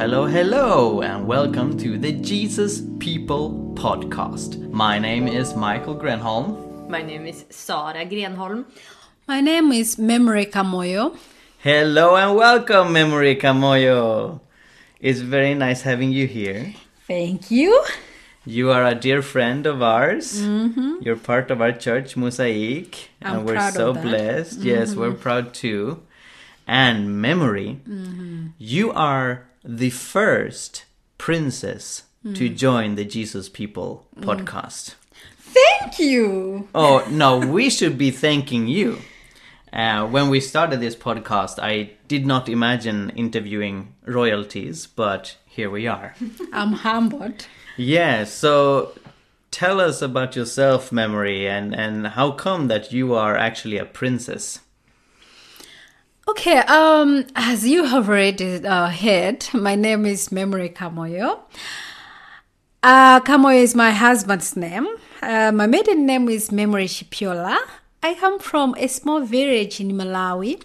hello, hello, and welcome to the Jesus People podcast. My name is Micael Grenholm. My name is Sara Grenholm. My name is Memory Kamoyo. Hello and welcome, Memory Kamoyo. It's very nice having you here. Thank you. You are a dear friend of ours. You're part of our church, Mosaic, Mm-hmm. I'm and we're proud so of that. Mm-hmm. blessed. Yes, we're proud too. And memory, Mm-hmm. you are the first princess to Mm. join the Jesus People podcast. Thank you. Oh, no, we should be thanking you. Uh, when we started this podcast, I did not imagine interviewing royalties, but here we are. I'm humbled. Yeah, so tell us about yourself, Memory, and, and how come that you are actually a princess? Okay, um, as you have already uh, heard, my name is Memory Kamoyo. Uh, Kamoyo is my husband's name. Uh, my maiden name is Memory Shipiola. I come from a small village in Malawi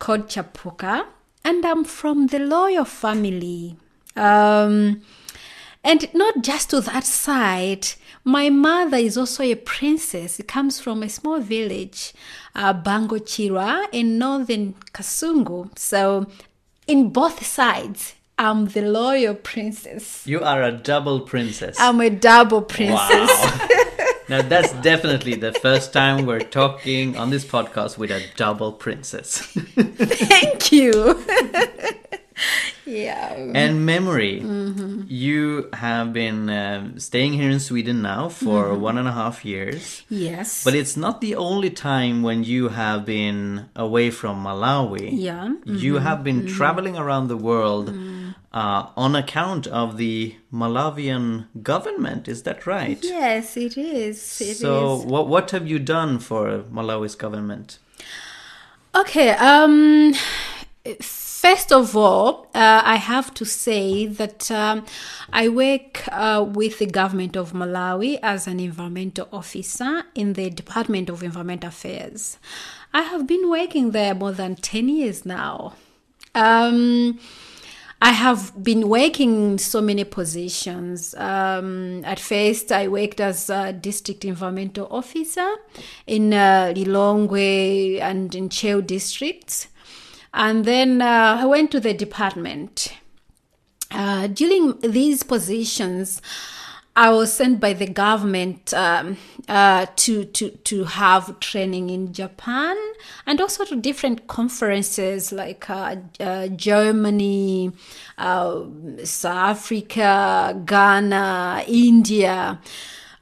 called Chapuka, and I'm from the loyal family. Um, and not just to that side, my mother is also a princess. It comes from a small village, uh, Bango Chira, in northern Kasungu. So, in both sides, I'm the loyal princess. You are a double princess. I'm a double princess. Wow. now, that's definitely the first time we're talking on this podcast with a double princess. Thank you. yeah. And memory, Mm-hmm. you have been um staying here in Sweden now for Mm-hmm. one and a half years. Yes. But it's not the only time when you have been away from Malawi. yeah. Mm-hmm. You have been traveling around the world uh, on account of the Malawian government. Is that right? Yes, it is. It so, is. what what have you done for Malawi's government? Okay. Um. First of all, uh, I have to say that um, I work uh, with the government of Malawi as an environmental officer in the Department of Environmental Affairs. I have been working there more than 10 years now. Um, I have been working in so many positions. Um, at first, I worked as a district environmental officer in uh, Lilongwe and in Cheo districts. And then uh, I went to the department. Uh, during these positions, I was sent by the government um, uh, to, to, to have training in Japan and also to different conferences like uh, uh, Germany, uh, South Africa, Ghana, India.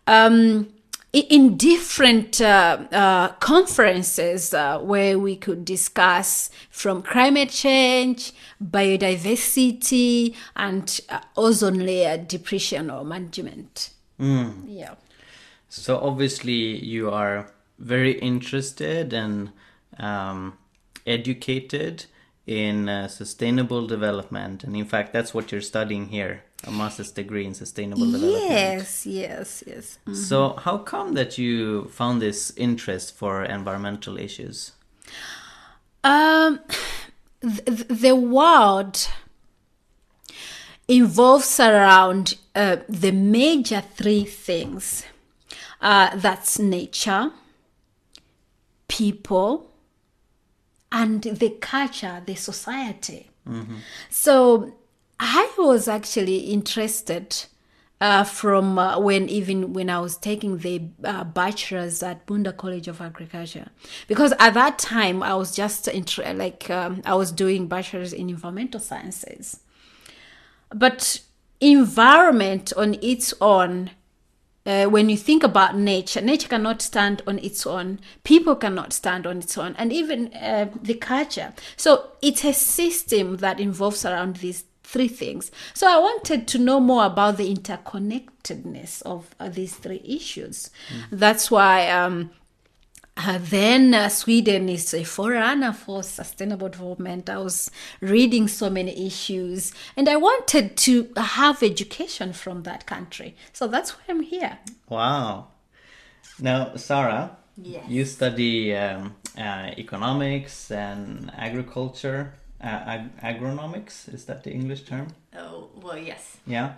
Um, in different uh, uh, conferences uh, where we could discuss from climate change, biodiversity, and uh, ozone layer depletion or management. Yeah. So obviously you are very interested and um, educated in uh, sustainable development, and in fact, that's what you're studying here, a master's degree in sustainable development. Yes, yes, yes. So how come that you found this interest for environmental issues? Um, th- th- the world involves around uh, the major three things. Uh, that's nature, people, and the culture, the society. So I was actually interested uh, from uh, when even when I was taking the uh, bachelor's at Bunda College of Agriculture, because at that time I was just inter- like um, I was doing bachelor's in environmental sciences, but environment on its own uh, when you think about nature, nature cannot stand on its own. People cannot stand on its own, and even uh, the culture. So it's a system that involves around these three things. So I wanted to know more about the interconnectedness of uh, these three issues. That's why. Um, uh, then uh, Sweden is a forerunner for sustainable development. I was reading so many issues and I wanted to have education from that country. So that's why I'm here. Wow. Now, Sarah, Yes. you study um, uh, economics and agriculture. Uh, ag- agronomics is that the English term? Oh, Well, yes, Yeah.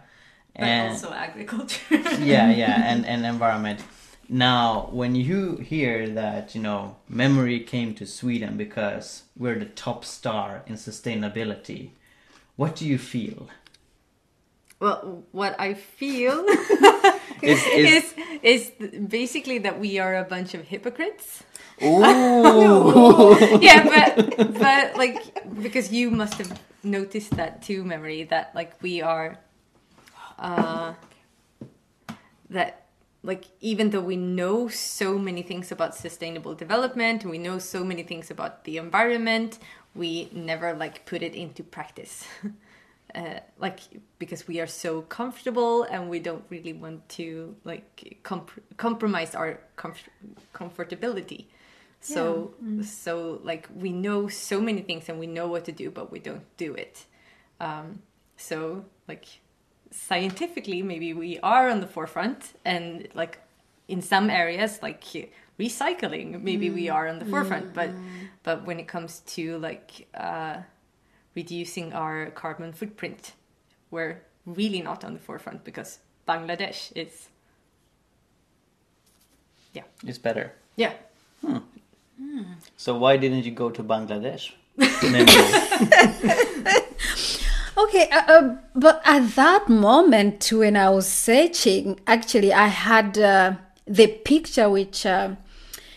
but also agriculture. yeah, yeah, and, and environment. Now, when you hear that, you know, memory came to Sweden because we're the top star in sustainability, what do you feel? Well, what I feel Is, is, is is basically that we are a bunch of hypocrites. ooh, yeah, but but like because you must have noticed that too, memory that like we are, uh, that like even though we know so many things about sustainable development and we know so many things about the environment, we never like put it into practice. Uh, like because we are so comfortable and we don't really want to like comp- compromise our comf- comfortability. So so like we know so many things and we know what to do but we don't do it. Um, so like scientifically maybe we are on the forefront and like in some areas like recycling maybe we are on the forefront but but when it comes to like uh, reducing our carbon footprint. We're really not on the forefront because bangladesh is yeah. It's better. yeah. So why didn't you go to Bangladesh? Okay, uh, uh, but at that moment when I was searching, actually, I had uh, the picture which, uh,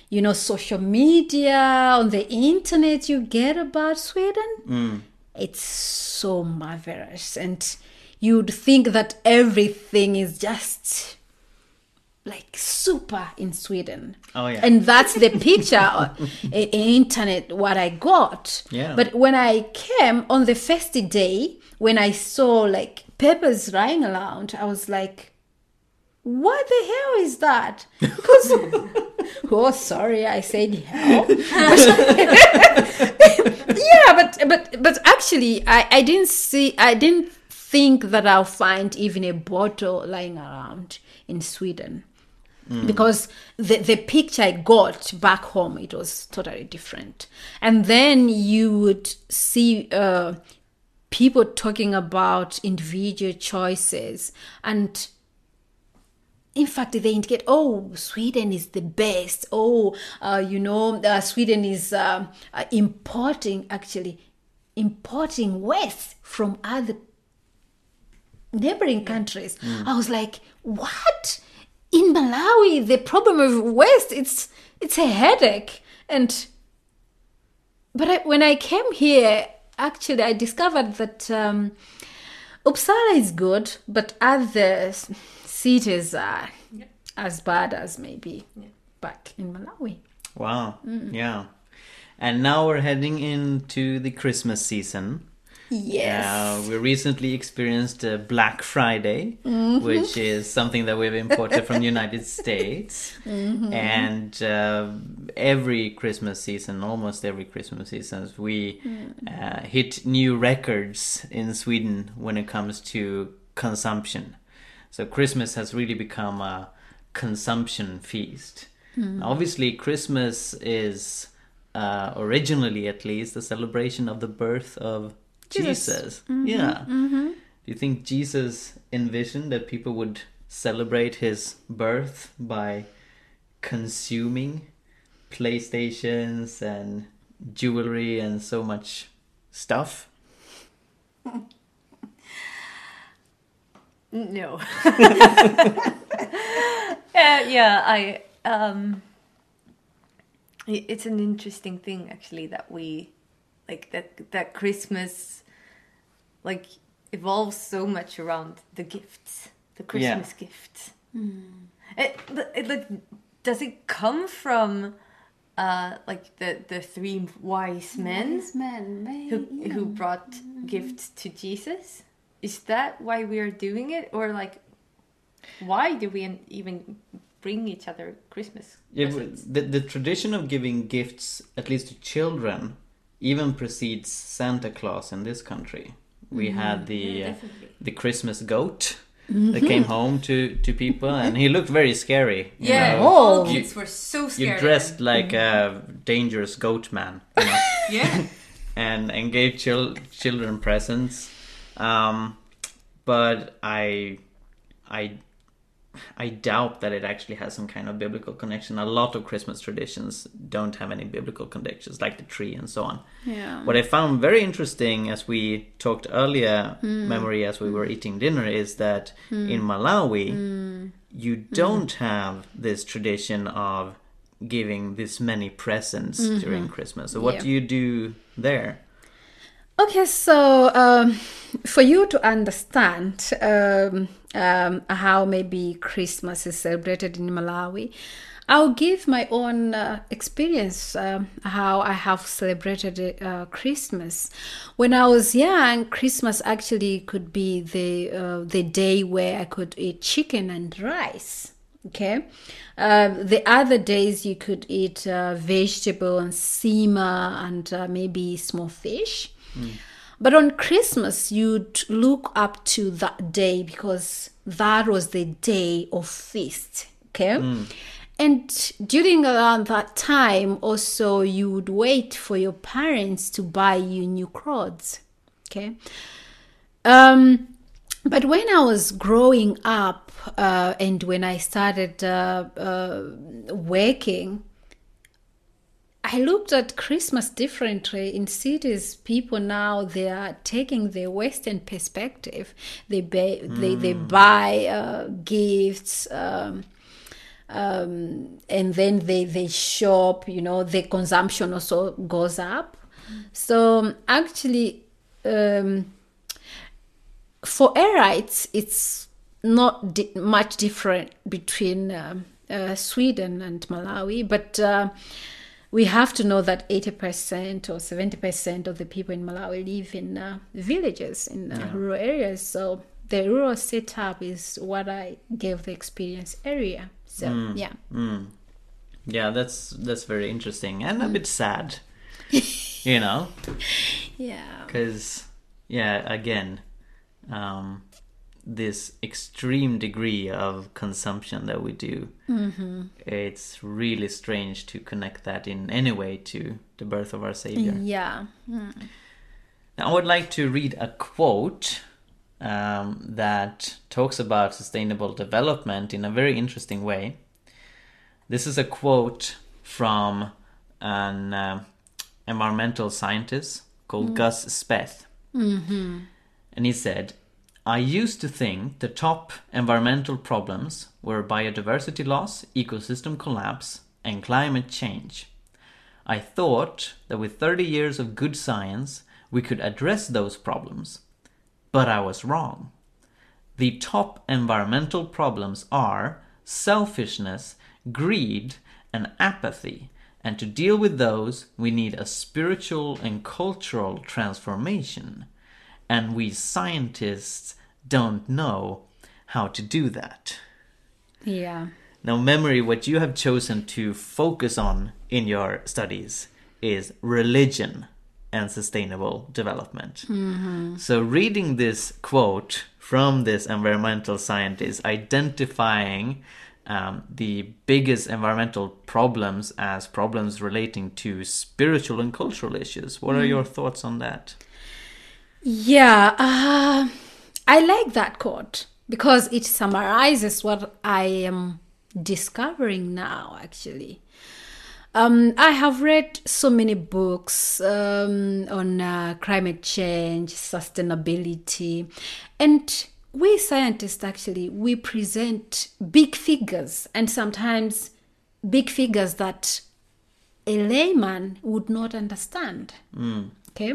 you know, social media on the internet you get about Sweden. It's so marvelous, and you'd think that everything is just like super in Sweden. Oh, yeah. And that's the picture on internet what I got. Yeah. But when I came on the first day, when I saw like papers lying around, I was like, what the hell is that? Because oh sorry, I said hell. yeah, but but but actually I, I didn't see I didn't think that I'll find even a bottle lying around in Sweden. Because the the picture I got back home it was totally different. And then you would see uh people talking about individual choices and in fact they indicate oh sweden is the best. Oh uh, you know uh, sweden is um, uh, importing actually importing waste from other neighboring countries. I was like what? In malawi the problem of waste it's it's a headache. And but I, when I came here, actually, I discovered that um, Uppsala is good, but other s- cities are as bad as maybe back in Malawi. Wow. Yeah. And now we're heading into the Christmas season. Yes. Uh, we recently experienced uh, Black Friday, which is something that we've imported from the United States. And uh, every Christmas season, almost every Christmas season, we uh, hit new records in Sweden when it comes to consumption. So Christmas has really become a consumption feast. Hmm. Obviously, Christmas is uh, originally, at least, a celebration of the birth of Jesus. Jesus. Mm-hmm, yeah. Mm-hmm. Do you think Jesus envisioned that people would celebrate his birth by consuming PlayStations and jewelry and so much stuff? No. Uh, yeah, I. Um, it's an interesting thing actually that we, like that that Christmas, like evolves so much around the gifts, the Christmas gifts. It, it, like, does it come from, uh, like the the three wise men? men, who who brought gifts to Jesus? Is that why we are doing it, or like, why do we even bring each other Christmas Yeah, the, the tradition of giving gifts, at least to children, even precedes Santa Claus in this country. We had the uh, the Christmas goat that came home to, to people, and he looked very scary. you Yeah, know. all Oh. kids were so scared. You of dressed him. like a dangerous goat man, you know, yeah, and and gave chil- children presents. Um, but I, I, I doubt that it actually has some kind of biblical connection. A lot of Christmas traditions don't have any biblical connections, like the tree and so on. Yeah. What I found very interesting, as we talked earlier, hmm. memory as we hmm. were eating dinner, is that hmm. in Malawi, you don't have this tradition of giving this many presents mm-hmm. during Christmas. So, what Yeah. do you do there? Okay, so um, for you to understand um, um, how maybe Christmas is celebrated in Malawi, I'll give my own uh, experience um, how I have celebrated uh, Christmas. When I was young, Christmas actually could be the uh, the day where I could eat chicken and rice. Okay, um, the other days you could eat uh, vegetable and sima and uh, maybe small fish. But on Christmas, you'd look up to that day because that was the day of feast. Okay. And during around that time, also, you would wait for your parents to buy you new clothes. Okay. Um, but when I was growing up uh, and when I started uh, uh, working, I looked at Christmas differently in cities. People now they are taking the Western perspective. They buy, they they buy uh, gifts, um, um, and then they they shop. You know, the consumption also goes up. So actually, um, for Airites, it's not di- much different between um, uh, Sweden and Malawi, but. We have to know that 80% or 70% of the people in Malawi live in uh, villages, in uh, rural areas. So the rural setup is what I gave the experience area. So, yeah. Mm. Yeah, that's that's very interesting and a bit sad. you know, Yeah. because yeah, again, um, this extreme degree of consumption that we do, it's really strange to connect that in any way to the birth of our Savior. Yeah. Now, I would like to read a quote um, that talks about sustainable development in a very interesting way. This is a quote from an uh, environmental scientist called Gus Speth. And he said, I used to think the top environmental problems were biodiversity loss, ecosystem collapse, and climate change. I thought that with 30 years of good science, we could address those problems. But I was wrong. The top environmental problems are selfishness, greed, and apathy. And to deal with those, we need a spiritual and cultural transformation. And we scientists don't know how to do that. Yeah. Now, memory, what you have chosen to focus on in your studies is religion and sustainable development. So, reading this quote from this environmental scientist identifying um, the biggest environmental problems as problems relating to spiritual and cultural issues, what are your thoughts on that? Yeah, uh, I like that quote because it summarizes what I am discovering now, actually. Um, I have read so many books um, on uh, climate change, sustainability, and we scientists actually we present big figures and sometimes big figures that a layman would not understand. Okay,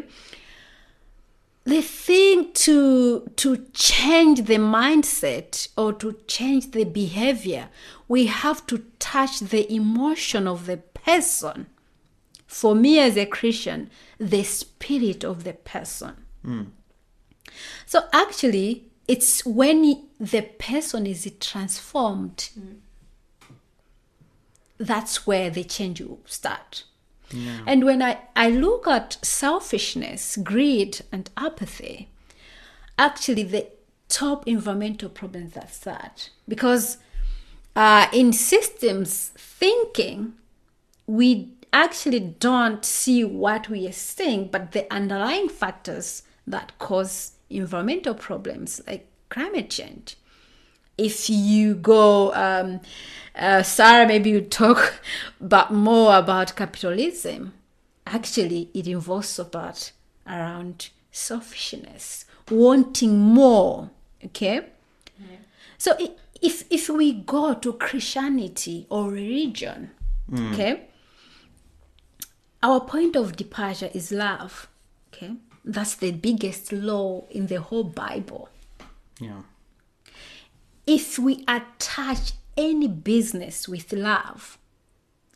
the thing to to change the mindset or to change the behavior we have to touch the emotion of the person. For me as a christian the spirit of the person. Hmm. So actually it's when the person is transformed hmm. that's where the change will start and when I, I look at selfishness, greed, and apathy, actually the top environmental problems are such Because uh, in systems thinking, we actually don't see what we are seeing, but the underlying factors that cause environmental problems like climate change. If you go, um, uh, Sarah, maybe you talk but more about capitalism. Actually, it involves about around selfishness, wanting more. Okay, so if if we go to Christianity or religion, okay, our point of departure is love. Okay, that's the biggest law in the whole Bible. Yeah. If we attach any business with love,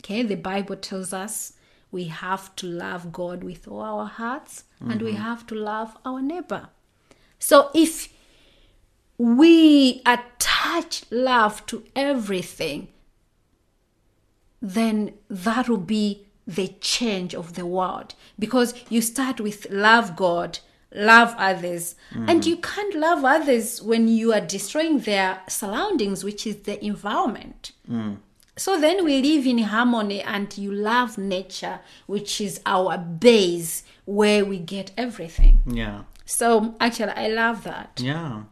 okay, the Bible tells us we have to love God with all our hearts and we mm-hmm. have to love our neighbor. So if we attach love to everything, then that will be the change of the world because you start with love God, love others, mm-hmm. and you can't love others when you are destroying their surroundings, which is the environment. Mm. So then we live in harmony and you love nature, which is our base where we get everything. Yeah. So actually, I love that. Yeah.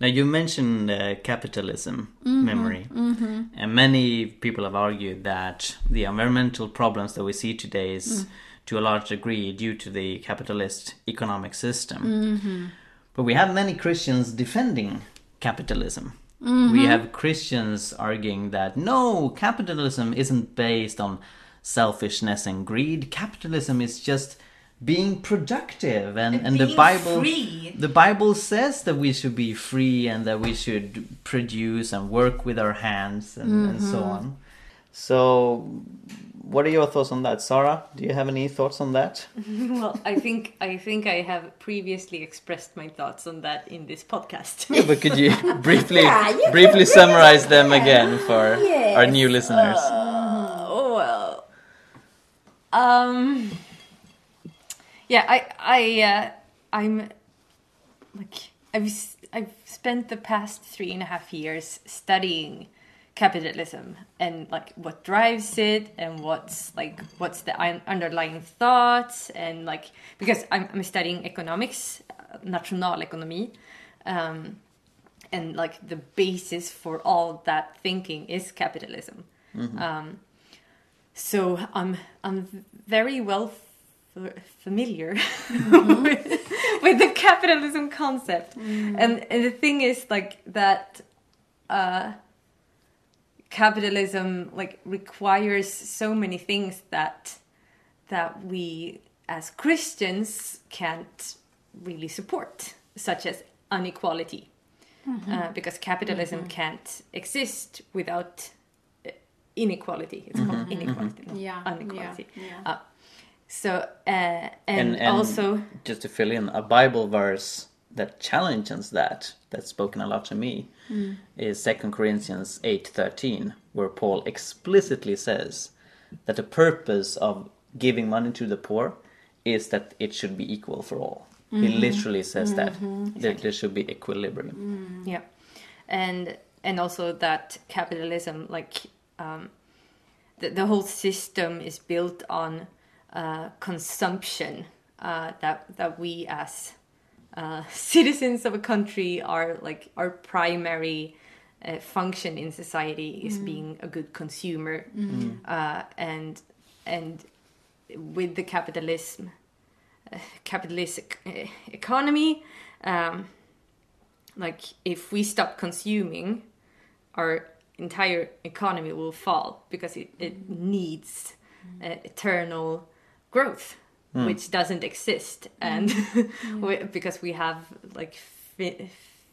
Now you mentioned uh, capitalism mm-hmm. memory, mm-hmm. and many people have argued that the environmental problems that we see today is, mm. To a large degree, due to the capitalist economic system. Mm-hmm. But we have many Christians defending capitalism. We mm-hmm. have Christians arguing that no, capitalism isn't based on selfishness and greed. Capitalism is just being productive, and, and, the being Bible free. the Bible says that we should be free and that we should produce and work with our hands and, and so mm-hmm. on. So, what are your thoughts on that, Sarah? Do you have any thoughts on that? Well, I think I think I have previously expressed my thoughts on that in this podcast. Yeah, but could you briefly Yeah, you briefly summarize them again for Yes. our new listeners? oh well. Um. Yeah, I I uh, I'm like I've I've spent the past three and a half years studying capitalism and like what drives it and what's like what's the un- underlying thoughts and like because I'm, I'm studying economics uh, nationalekonomi um, and like the basis for all that thinking is capitalism. Um, so I'm I'm very well f- familiar with, with the capitalism concept, and and the thing is like that. Uh, capitalism like requires so many things that that we as Christians can't really support, such as inequality, uh, because capitalism can't exist without uh, inequality. It's called inequality, not Yeah, inequality. yeah, yeah. Uh, so uh, and, And, and also just to fill in, a Bible verse that challenges that, that's spoken a lot to me, is 2 Corinthians 8.13, where Paul explicitly says that the purpose of giving money to the poor is that it should be equal for all. He literally says that, that there should be equilibrium. Yeah, and and also that capitalism, like um, the the whole system, is built on uh, consumption. Uh, that that we as uh, citizens of a country are like our primary uh, function in society is being a good consumer, uh, and and with the capitalism, uh, capitalist ec- economy. Um, like if we stop consuming our entire economy will fall because it, it needs uh, eternal growth Hmm. which doesn't exist. Hmm. And hmm. we, because we have like fi-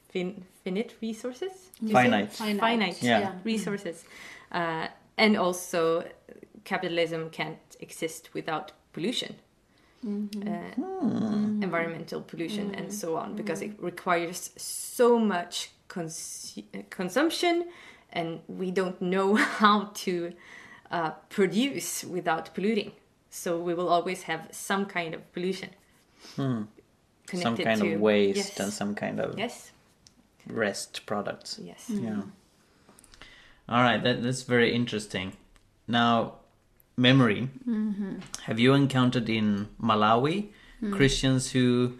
fin- finite resources? Do you say? Finite. Finite. finite Yeah. resources. Uh, and also capitalism can't exist without pollution. Mm-hmm. Uh, mm-hmm. environmental pollution and mm-hmm. so on because it requires so much cons- uh, consumption and we don't know how to uh, produce without polluting so we will always have some kind of pollution hmm. Some connected kind to of waste yes. and some kind of yes rest products. yes hmm. Yeah. All right, that, that's very interesting. Now, memory. Mm-hmm. Have you encountered in Malawi hmm. Christians who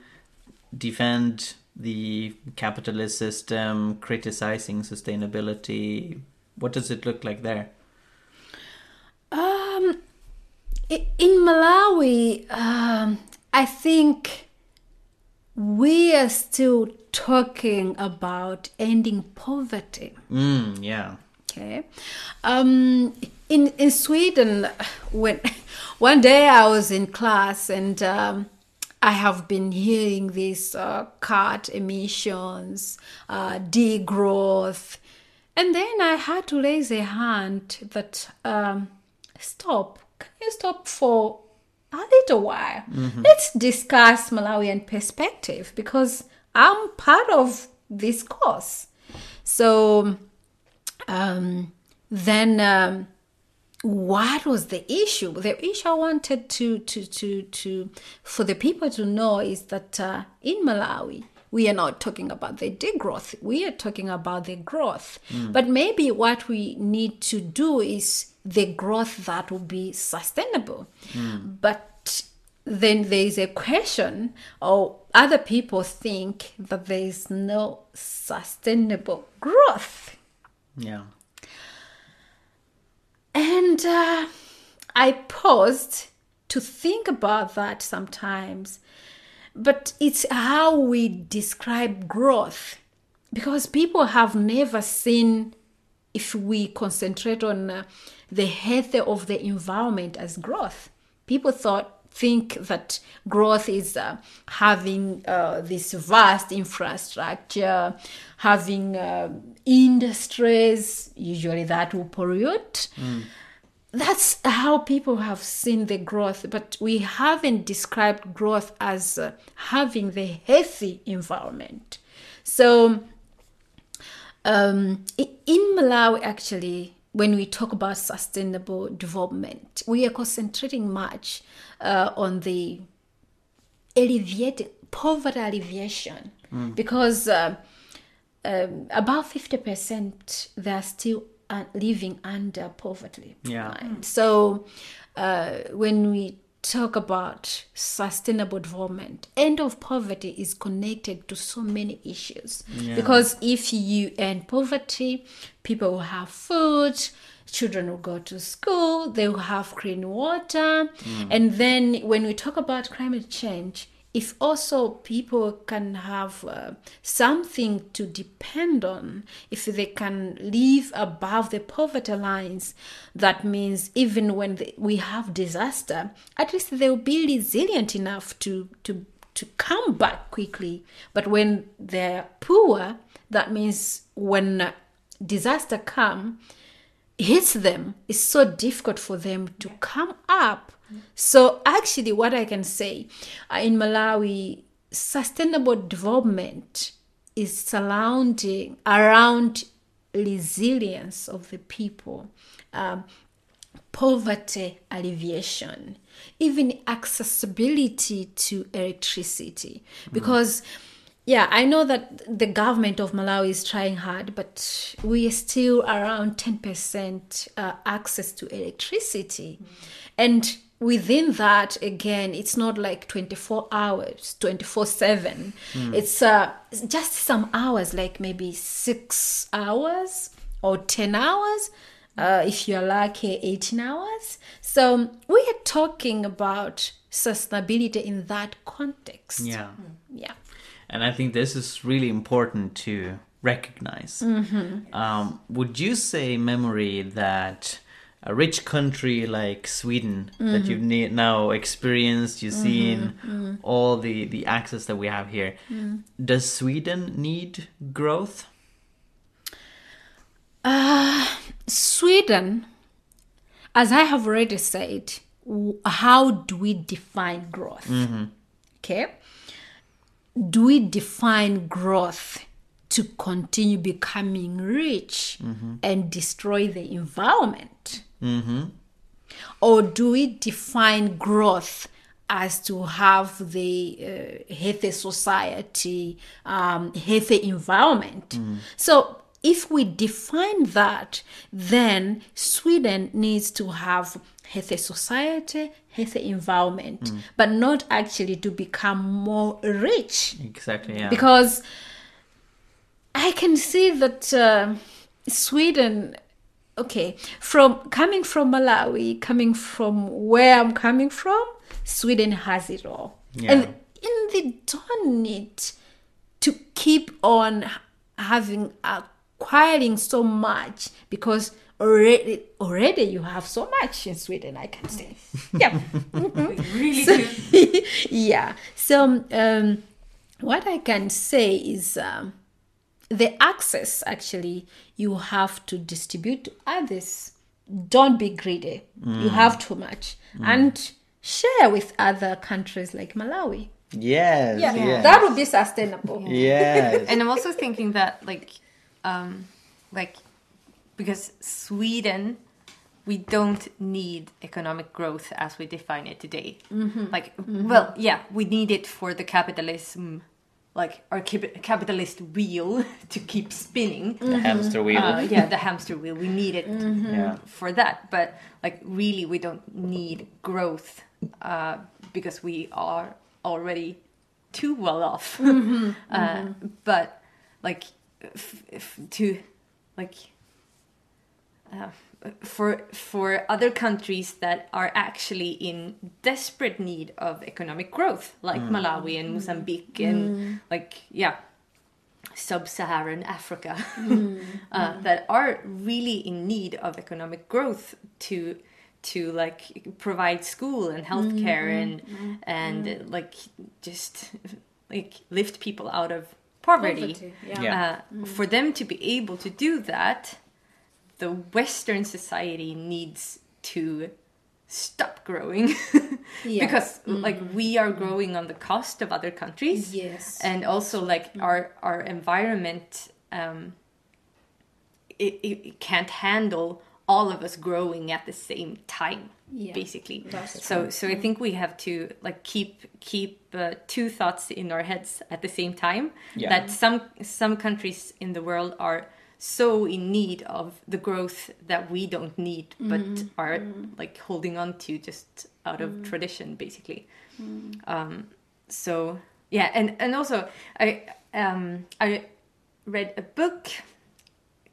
defend the capitalist system, criticizing sustainability. What does it look like there? Um, i- in Malawi, um, I think we are still talking about ending poverty. Mm, yeah. Okay. Um, in in Sweden, when one day I was in class and um, I have been hearing this uh, cut emissions, uh, degrowth, and then I had to raise a hand that um, stop. You stop for a little while? Let's discuss Malawian perspective because I'm part of this course. So um, then um, what was the issue? The issue i wanted to to to to for the people to know is that uh, in malawi we are not talking about the degrowth. We are talking about the growth. But maybe what we need to do is the growth that will be sustainable but then there is a question or other people think that there is no sustainable growth Yeah. and uh, I paused to think about that sometimes. But it's how we describe growth. Because people have never seen, if we concentrate on uh, the health of the environment as growth, people thought think that growth is uh, having uh, this vast infrastructure, having uh, industries, usually that will pollute. That's how people have seen the growth, but we haven't described growth as uh, having the healthy environment. So, um, in Malawi, actually, when we talk about sustainable development, we are concentrating much uh, on the alleviating poverty alleviation. Because uh, um, about 50% they are still uh, living under poverty. Yeah. So uh, when we talk about sustainable development, end of poverty is connected to so many issues. Because if you end poverty, people will have food, children will go to school, they will have clean water. Mm. And then when we talk about climate change, if also people can have uh, something to depend on, if they can live above the poverty lines, that means even when the, we have disaster, at least they'll be resilient enough to to to come back quickly. But when they're poor, that means when disaster come, hits them, it's so difficult for them to come up. So actually, what I can say uh, in Malawi, sustainable development is surrounding around resilience of the people. Um, poverty alleviation, even accessibility to electricity. Because, yeah, I know that the government of Malawi is trying hard, but we are still around 10% uh, access to electricity. And within that, again, it's not like 24 hours, 24 7. It's uh, just some hours, like maybe six hours or 10 hours uh, if you're lucky 18 hours so we are talking about sustainability in that context Yeah. yeah And I think this is really important to recognize. Um, would you say, Memory, that a rich country like Sweden, that mm-hmm. you've ne- now experienced, you've mm-hmm. seen mm-hmm. all the, the access that we have here, does Sweden need growth? Uh, sweden as i have already said how do we define growth? Okay. Do we define growth to continue becoming rich and destroy the environment or do we define growth as to have the uh, healthy society, um, healthy environment? So if we define that, then Sweden needs to have healthy society, healthy environment, but not actually to become more rich Exactly. Yeah. because I can see that uh, Sweden, okay, from coming from Malawi, coming from where I'm coming from, Sweden has it all, Yeah. and and they don't need to keep on having acquiring so much because already already you have so much in Sweden. I can say, yeah. really So- yeah. So um, what I can say is um, the access actually you have to distribute to others. Don't be greedy. You have too much, and share with other countries like Malawi. yes. Yeah, Yes. that would be sustainable. yes. and I'm also thinking that like um like because Sweden we don't need economic growth as we define it today. Like well, yeah, we need it for the capitalism like our capitalist wheel to keep spinning. the hamster wheel. Uh, yeah, the hamster wheel. We need it Yeah. for that, but like really, we don't need growth uh, because we are already too well off. uh, But like f- f- to like uh, for for other countries that are actually in desperate need of economic growth, like Malawi and Mozambique, and like yeah, sub-Saharan Africa, uh, that are really in need of economic growth to to like provide school and healthcare and and uh, like just like lift people out of poverty. Poverty, yeah. yeah. Uh, For them to be able to do that, the Western society needs to stop growing. Yeah. because like we are growing on the cost of other countries. Yes. and also like our our environment um it, it, it can't handle all of us growing at the same time Yeah, basically. That's so so i think we have to like keep keep uh, two thoughts in our heads at the same time. Yeah. that some some countries in the world are so in need of the growth that we don't need but are like holding on to just out of tradition basically um so yeah and and also i um i read a book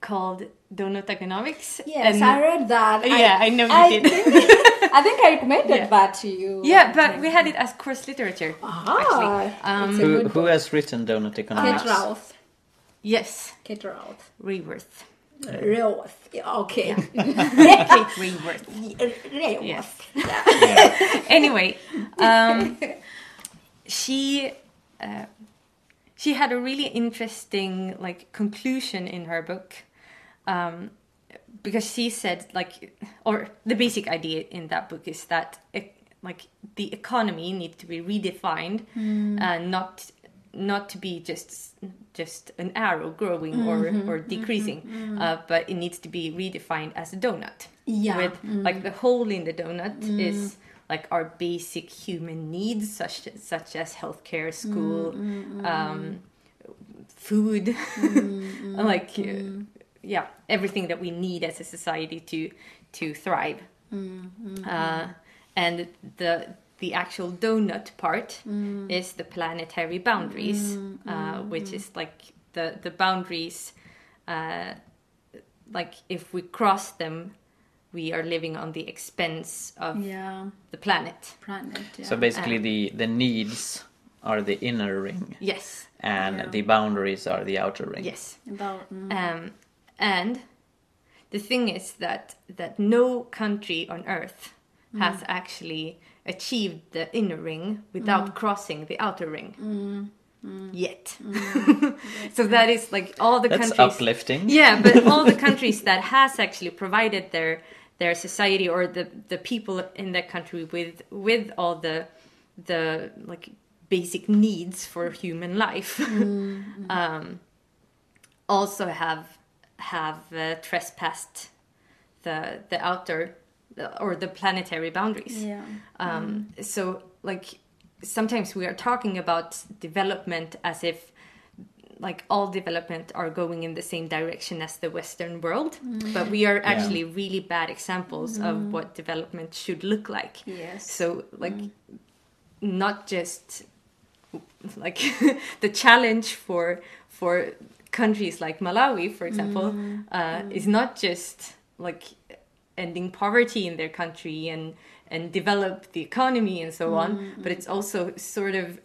called Doughnut Economics Yes, and- I read that. yeah i know you I did think, I think I recommended Yeah. that to you. yeah but we had it as course literature Ah, Um, who who has written Doughnut Economics? Kate Routh. Yes Kate Routh. Raworth. Yeah, Okay. kate Raworth. Yes. Yeah. anyway, um, she uh, she had a really interesting like conclusion in her book um, because she said like or the basic idea in that book is that it, like the economy needs to be redefined and not not to be just just an arrow growing or mm-hmm. or mm-hmm. decreasing mm-hmm. uh, but it needs to be redefined as a donut. Yeah. with like the hole in the donut mm. is like our basic human needs such such as healthcare school mm, mm, um, food. Like uh, yeah everything that we need as a society to to thrive. Uh, and the the actual donut part is the planetary boundaries uh, which is like the the boundaries uh, like if we cross them we are living on the expense of Yeah. the planet Planet. Yeah. So basically, the the needs are the inner ring, yes and Yeah. the boundaries are the outer ring. yes About, mm, um, and the thing is that that no country on earth has actually achieved the inner ring without mm. crossing the outer ring. Mm, mm. Yet. So that is like all the That's countries uplifting. yeah but all the countries that has actually provided their their society or the the people in that country with with all the the like basic needs for human life um also have have uh, trespassed the the outer or the planetary boundaries. Yeah. um, mm-hmm. so like sometimes we are talking about development as if like all development are going in the same direction as the Western world, mm-hmm. but we are actually really bad examples of mm-hmm. what development should look like. Yes. So like not just like the challenge for for countries like Malawi, for example, uh, is not just like ending poverty in their country and and develop the economy and so on, mm-hmm. but it's also sort of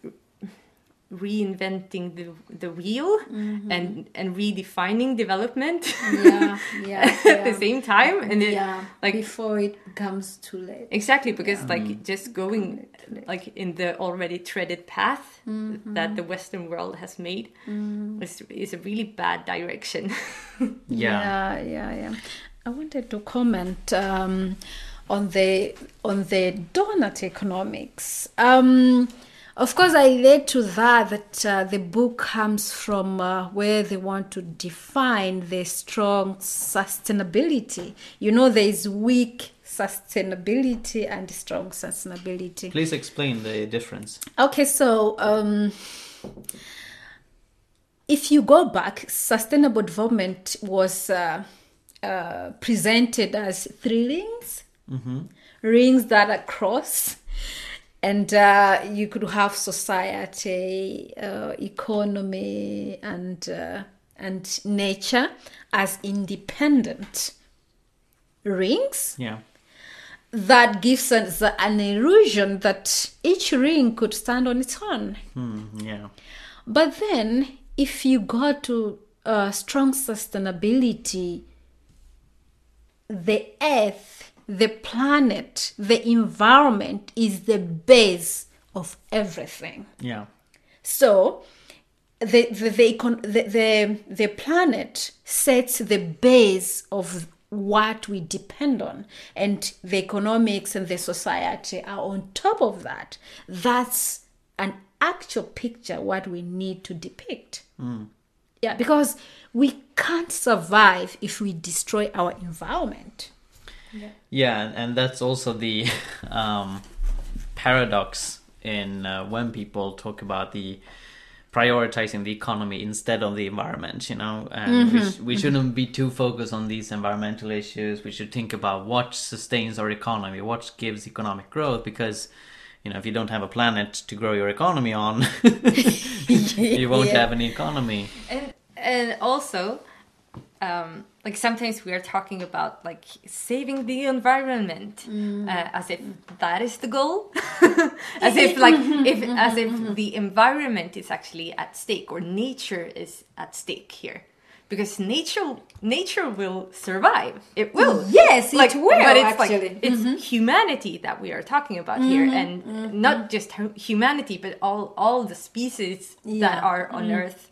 reinventing the the wheel mm-hmm. and and redefining development Yeah, yeah, at the same time. And it, yeah, like before it comes too late. Exactly, because like just going like in the already treaded path mm-hmm. that the Western world has made is is a really bad direction. Yeah. yeah, yeah, yeah. I wanted to comment um, on the on the Doughnut Economics. Um, of course, I relate to that that uh, the book comes from uh, where they want to define the strong sustainability. You know, there is weak sustainability and strong sustainability. Please explain the difference. Okay, so um, if you go back, sustainable development was uh, uh, presented as three rings, rings that are cross, and uh, you could have society, uh, economy, and uh, and nature as independent rings Yeah. that gives us an illusion that each ring could stand on its own. Hmm, yeah. But then, if you go to uh, strong sustainability, the earth, the planet, the environment is the base of everything. Yeah. So, the the the, the the the planet sets the base of what we depend on, and the economics and the society are on top of that. That's an actual picture what we need to depict. Mm. Yeah, because we can't survive if we destroy our environment. Yeah, and- and that's also the um, paradox in uh, when people talk about the prioritizing the economy instead of the environment. You know, and we, sh- we shouldn't be too focused on these environmental issues. We should think about what sustains our economy, what gives economic growth, because. You know, if you don't have a planet to grow your economy on, you won't Yeah. have any economy. and and also um like sometimes we are talking about like saving the environment uh, as if that is the goal as if like if as if the environment is actually at stake or nature is at stake here because nature nature will survive. It will. Yes, it like will, but it's actually. like it's mm-hmm. humanity that we are talking about here mm-hmm, and mm-hmm. not just humanity but all all the species that are on earth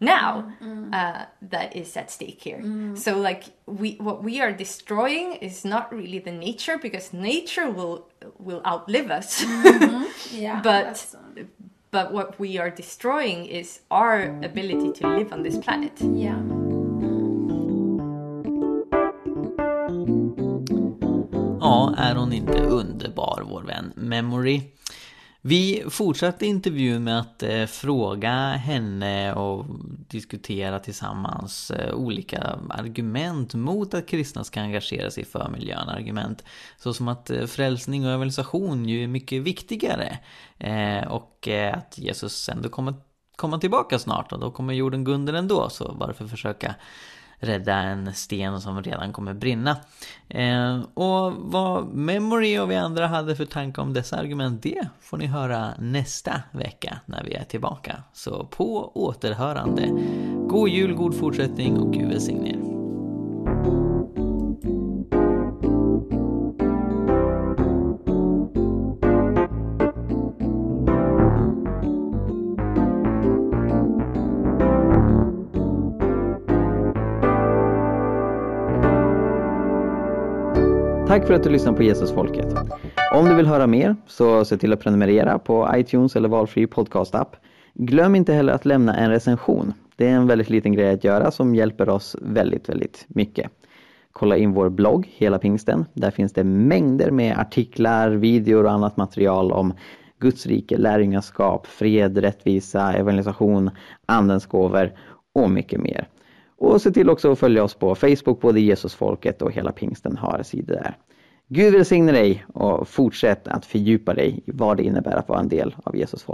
now uh, that is at stake here. Mm. So like we what we are destroying is not really the nature because nature will will outlive us. Yeah, but um, but what we are destroying is our ability to live on this planet yeah. Ja, är hon inte underbar, vår vän Memory? Vi fortsatte intervjun med att eh, fråga henne och diskutera tillsammans eh, olika argument mot att kristna ska engagera sig för miljön. Argument såsom att eh, frälsning och evangelisation ju är mycket viktigare. Eh, och eh, att Jesus ändå kommer komma tillbaka snart och då kommer jorden gå under ändå. Så varför försöka rädda en sten som redan kommer brinna. Eh, och vad Memory och vi andra hade för tankar om dessa argument, det får ni höra nästa vecka när vi är tillbaka. Så på återhörande. God jul, god fortsättning och Gud välsigne er. Tack för att du lyssnar på Jesusfolket. Om du vill höra mer så se till att prenumerera på iTunes eller valfri podcastapp. Glöm inte heller att lämna en recension. Det är en väldigt liten grej att göra som hjälper oss väldigt, väldigt mycket. Kolla in vår blogg Hela Pingsten. Där finns det mängder med artiklar, videor och annat material om Guds rike, lärjungaskap, fred, rättvisa, evangelisation, andens gåvor och mycket mer. Och se till också att följa oss på Facebook, både Jesusfolket och hela pingsten har sidor där. Gud välsigne dig och fortsätt att fördjupa dig i vad det innebär att vara en del av Jesus folk